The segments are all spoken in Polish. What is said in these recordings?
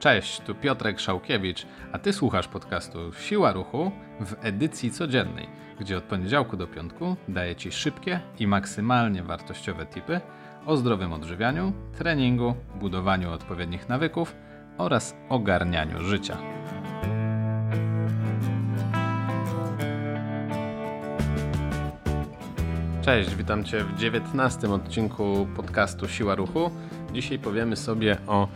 Cześć, tu Piotrek Szałkiewicz, a ty słuchasz podcastu Siła Ruchu w edycji codziennej, gdzie od poniedziałku do piątku daję ci szybkie i maksymalnie wartościowe tipy o zdrowym odżywianiu, treningu, budowaniu odpowiednich nawyków oraz ogarnianiu życia. Cześć, witam Cię w 19 odcinku podcastu Siła Ruchu. Dzisiaj powiemy sobie o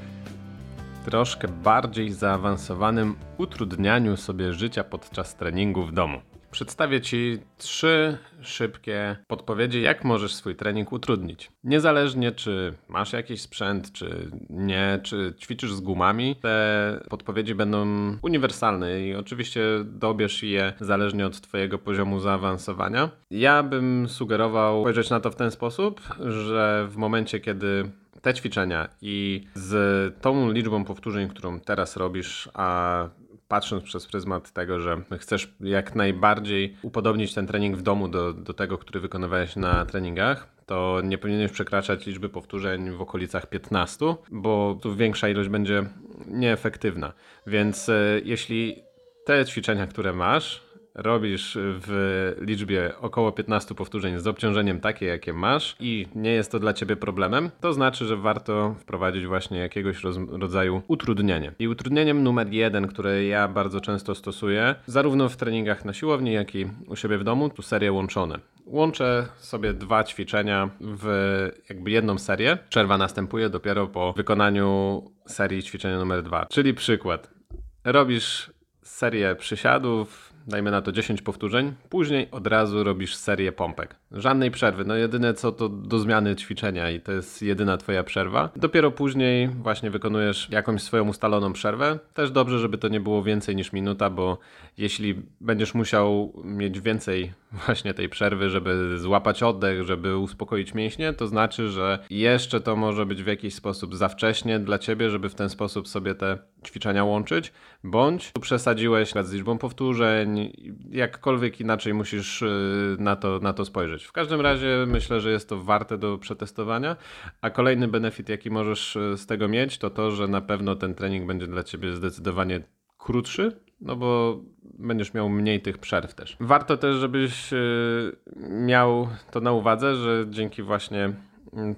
troszkę bardziej zaawansowanym utrudnianiu sobie życia podczas treningu w domu. Przedstawię Ci trzy szybkie podpowiedzi, jak możesz swój trening utrudnić. Niezależnie czy masz jakiś sprzęt, czy nie, czy ćwiczysz z gumami, te podpowiedzi będą uniwersalne i oczywiście dobierz je zależnie od Twojego poziomu zaawansowania. Ja bym sugerował spojrzeć na to w ten sposób, że w momencie, kiedy te ćwiczenia i z tą liczbą powtórzeń, którą teraz robisz, a patrząc przez pryzmat tego, że chcesz jak najbardziej upodobnić ten trening w domu do, do tego, który wykonywałeś na treningach, to nie powinieneś przekraczać liczby powtórzeń w okolicach 15, bo tu większa ilość będzie nieefektywna. Więc e, jeśli te ćwiczenia, które masz, robisz w liczbie około 15 powtórzeń z obciążeniem takie, jakie masz i nie jest to dla ciebie problemem, to znaczy, że warto wprowadzić właśnie jakiegoś rodzaju utrudnienie. I utrudnieniem numer jeden, które ja bardzo często stosuję, zarówno w treningach na siłowni, jak i u siebie w domu, tu serie łączone. Łączę sobie dwa ćwiczenia w jakby jedną serię. Przerwa następuje dopiero po wykonaniu serii ćwiczenia numer dwa. Czyli przykład. Robisz serię przysiadów, dajmy na to 10 powtórzeń, później od razu robisz serię pompek. Żadnej przerwy, no jedyne co to do zmiany ćwiczenia i to jest jedyna twoja przerwa. Dopiero później właśnie wykonujesz jakąś swoją ustaloną przerwę. Też dobrze, żeby to nie było więcej niż minuta, bo jeśli będziesz musiał mieć więcej właśnie tej przerwy, żeby złapać oddech, żeby uspokoić mięśnie, to znaczy, że jeszcze to może być w jakiś sposób za wcześnie dla ciebie, żeby w ten sposób sobie te ćwiczenia łączyć, bądź przesadziłeś z liczbą powtórzeń, jakkolwiek inaczej musisz y, na to, na to spojrzeć. W każdym razie myślę, że jest to warte do przetestowania, a kolejny benefit, jaki możesz y, z tego mieć, to to, że na pewno ten trening będzie dla ciebie zdecydowanie krótszy, no bo będziesz miał mniej tych przerw też. Warto też, żebyś y, miał to na uwadze, że dzięki właśnie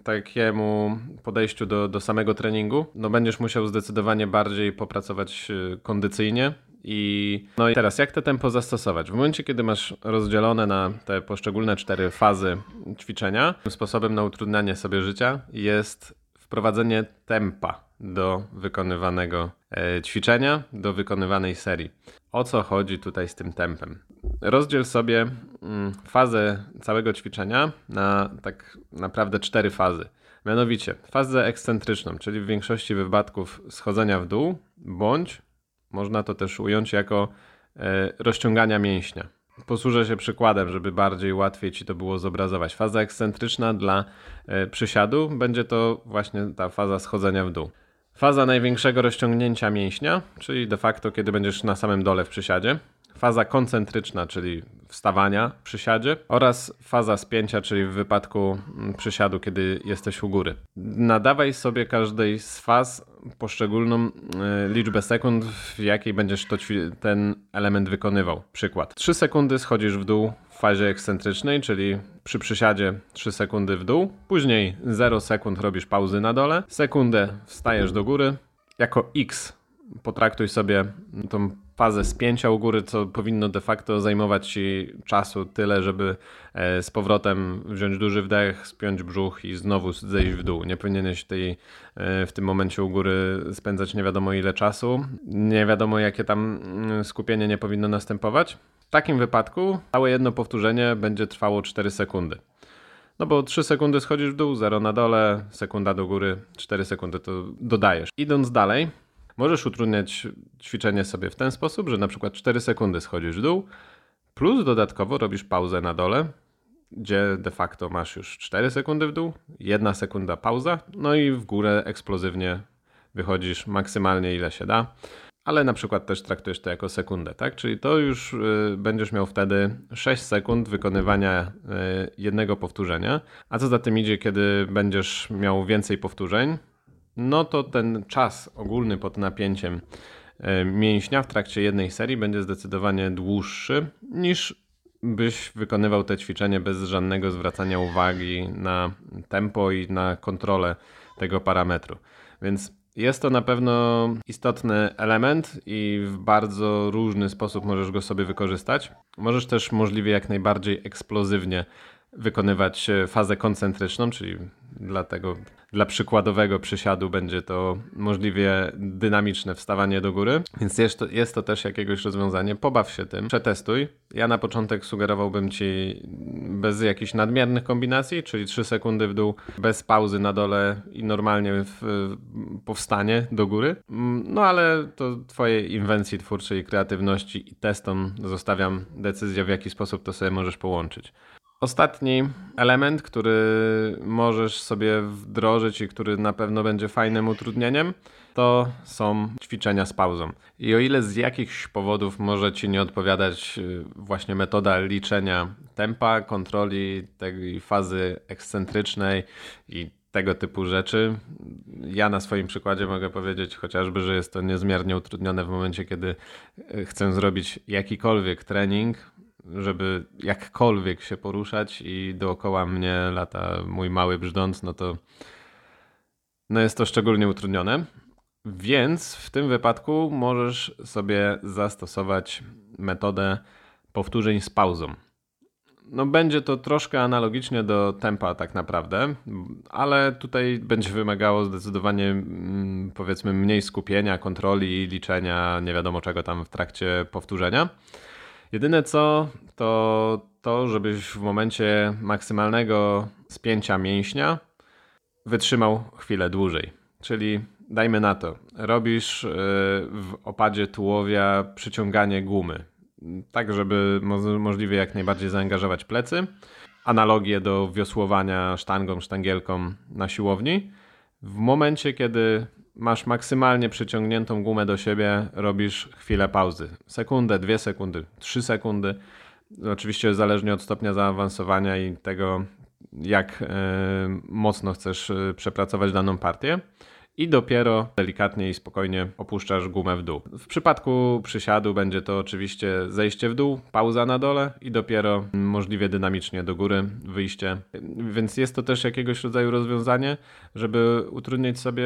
takiemu podejściu do, do samego treningu, no będziesz musiał zdecydowanie bardziej popracować y, kondycyjnie. I, no i teraz, jak to tempo zastosować? W momencie, kiedy masz rozdzielone na te poszczególne cztery fazy ćwiczenia, sposobem na utrudnianie sobie życia jest wprowadzenie tempa do wykonywanego e, ćwiczenia, do wykonywanej serii. O co chodzi tutaj z tym tempem? Rozdziel sobie mm, fazę całego ćwiczenia na tak naprawdę cztery fazy. Mianowicie fazę ekscentryczną, czyli w większości wypadków schodzenia w dół, bądź można to też ująć jako e, rozciągania mięśnia. Posłużę się przykładem, żeby bardziej łatwiej ci to było zobrazować. Faza ekscentryczna dla e, przysiadu będzie to właśnie ta faza schodzenia w dół. Faza największego rozciągnięcia mięśnia, czyli de facto kiedy będziesz na samym dole w przysiadzie. Faza koncentryczna, czyli wstawania w przysiadzie oraz faza spięcia, czyli w wypadku mm, przysiadu, kiedy jesteś u góry. Nadawaj sobie każdej z faz poszczególną y, liczbę sekund, w jakiej będziesz to, ten element wykonywał. Przykład. 3 sekundy schodzisz w dół w fazie ekscentrycznej, czyli przy przysiadzie 3 sekundy w dół, później 0 sekund robisz pauzy na dole, sekundę wstajesz do góry, jako X potraktuj sobie tą fazę spięcia u góry, co powinno de facto zajmować ci czasu tyle, żeby e, z powrotem wziąć duży wdech, spiąć brzuch i znowu zejść w dół. Nie powinieneś tej, e, w tym momencie u góry spędzać nie wiadomo ile czasu. Nie wiadomo jakie tam mm, skupienie nie powinno następować. W takim wypadku całe jedno powtórzenie będzie trwało 4 sekundy. No bo 3 sekundy schodzisz w dół, 0 na dole, sekunda do góry, 4 sekundy to dodajesz. Idąc dalej, Możesz utrudniać ćwiczenie sobie w ten sposób, że na przykład 4 sekundy schodzisz w dół, plus dodatkowo robisz pauzę na dole, gdzie de facto masz już 4 sekundy w dół, 1 sekunda pauza, no i w górę eksplozywnie wychodzisz maksymalnie ile się da, ale na przykład też traktujesz to jako sekundę, tak? Czyli to już y, będziesz miał wtedy 6 sekund wykonywania y, jednego powtórzenia, a co za tym idzie, kiedy będziesz miał więcej powtórzeń, no to ten czas ogólny pod napięciem e, mięśnia w trakcie jednej serii będzie zdecydowanie dłuższy niż byś wykonywał te ćwiczenie bez żadnego zwracania uwagi na tempo i na kontrolę tego parametru. Więc jest to na pewno istotny element i w bardzo różny sposób możesz go sobie wykorzystać. Możesz też możliwie jak najbardziej eksplozywnie wykonywać fazę koncentryczną, czyli dlatego dla przykładowego przysiadu będzie to możliwie dynamiczne wstawanie do góry, więc jest to, jest to też jakiegoś rozwiązanie. Pobaw się tym, przetestuj. Ja na początek sugerowałbym Ci bez jakichś nadmiernych kombinacji, czyli 3 sekundy w dół, bez pauzy na dole i normalnie w, powstanie do góry. No ale to Twojej inwencji twórczej, kreatywności i testom zostawiam decyzję, w jaki sposób to sobie możesz połączyć. Ostatni element, który możesz sobie wdrożyć i który na pewno będzie fajnym utrudnieniem, to są ćwiczenia z pauzą. I o ile z jakichś powodów może Ci nie odpowiadać y, właśnie metoda liczenia tempa, kontroli tej fazy ekscentrycznej i tego typu rzeczy. Ja na swoim przykładzie mogę powiedzieć chociażby, że jest to niezmiernie utrudnione w momencie, kiedy y, chcę zrobić jakikolwiek trening, żeby jakkolwiek się poruszać i dookoła mnie lata mój mały brzdąc, no to no jest to szczególnie utrudnione. Więc w tym wypadku możesz sobie zastosować metodę powtórzeń z pauzą. No będzie to troszkę analogicznie do tempa tak naprawdę, ale tutaj będzie wymagało zdecydowanie mm, powiedzmy mniej skupienia, kontroli, liczenia, nie wiadomo czego tam w trakcie powtórzenia. Jedyne co, to to, żebyś w momencie maksymalnego spięcia mięśnia wytrzymał chwilę dłużej. Czyli dajmy na to, robisz y, w opadzie tułowia przyciąganie gumy, tak żeby możliwie jak najbardziej zaangażować plecy. Analogię do wiosłowania sztangą, sztangielką na siłowni. W momencie, kiedy masz maksymalnie przyciągniętą gumę do siebie, robisz chwilę pauzy. Sekundę, dwie sekundy, trzy sekundy. Oczywiście zależnie od stopnia zaawansowania i tego, jak e, mocno chcesz e, przepracować daną partię i dopiero delikatnie i spokojnie opuszczasz gumę w dół. W przypadku przysiadu będzie to oczywiście zejście w dół, pauza na dole i dopiero możliwie dynamicznie do góry wyjście. Więc jest to też jakiegoś rodzaju rozwiązanie, żeby utrudnić sobie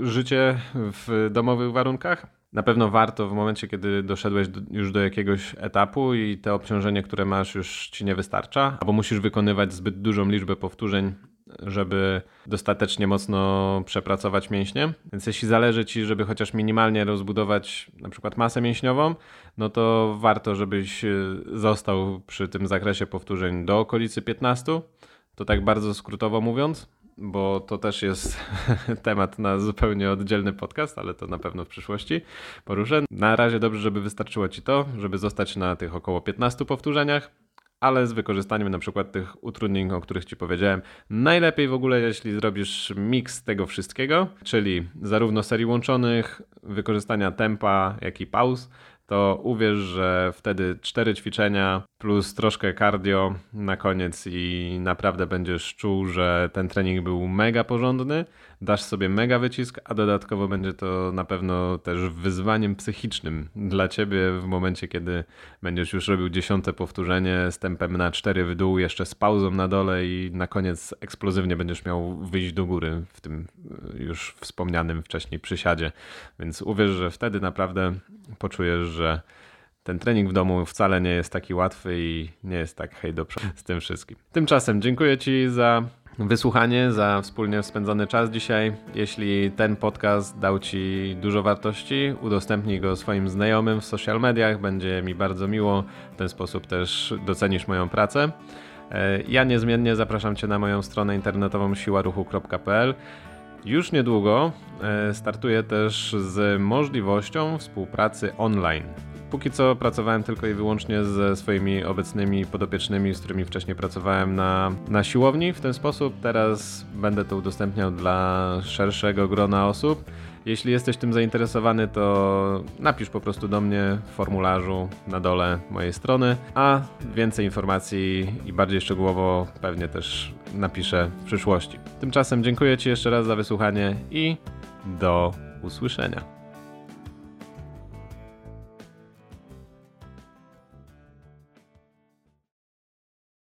y, życie w domowych warunkach. Na pewno warto w momencie, kiedy doszedłeś do, już do jakiegoś etapu i te obciążenie, które masz, już ci nie wystarcza, albo musisz wykonywać zbyt dużą liczbę powtórzeń żeby dostatecznie mocno przepracować mięśnie. Więc jeśli zależy Ci, żeby chociaż minimalnie rozbudować na przykład masę mięśniową, no to warto, żebyś e, został przy tym zakresie powtórzeń do okolicy 15. To tak bardzo skrótowo mówiąc, bo to też jest temat na zupełnie oddzielny podcast, ale to na pewno w przyszłości poruszę. Na razie dobrze, żeby wystarczyło Ci to, żeby zostać na tych około 15 powtórzeniach ale z wykorzystaniem na przykład tych utrudnień, o których Ci powiedziałem. Najlepiej w ogóle, jeśli zrobisz miks tego wszystkiego, czyli zarówno serii łączonych, wykorzystania tempa, jak i pauz, to uwierz, że wtedy cztery ćwiczenia plus troszkę cardio na koniec i naprawdę będziesz czuł, że ten trening był mega porządny, dasz sobie mega wycisk, a dodatkowo będzie to na pewno też wyzwaniem psychicznym dla ciebie w momencie, kiedy będziesz już robił dziesiąte powtórzenie z tempem na cztery w dół, jeszcze z pauzą na dole i na koniec eksplozywnie będziesz miał wyjść do góry w tym e, już wspomnianym wcześniej przysiadzie. Więc uwierz, że wtedy naprawdę poczujesz, że ten trening w domu wcale nie jest taki łatwy i nie jest tak hej do z tym wszystkim. Tymczasem dziękuję Ci za wysłuchanie, za wspólnie spędzony czas dzisiaj. Jeśli ten podcast dał Ci dużo wartości, udostępnij go swoim znajomym w social mediach, będzie mi bardzo miło. W ten sposób też docenisz moją pracę. E, ja niezmiennie zapraszam Cię na moją stronę internetową siłaruchu.pl. Już niedługo e, startuję też z możliwością współpracy online. Póki co pracowałem tylko i wyłącznie ze swoimi obecnymi podopiecznymi, z którymi wcześniej pracowałem na, na siłowni w ten sposób. Teraz będę to udostępniał dla szerszego grona osób. Jeśli jesteś tym zainteresowany, to napisz po prostu do mnie w formularzu na dole mojej strony, a więcej informacji i bardziej szczegółowo pewnie też napiszę w przyszłości. Tymczasem dziękuję Ci jeszcze raz za wysłuchanie i do usłyszenia.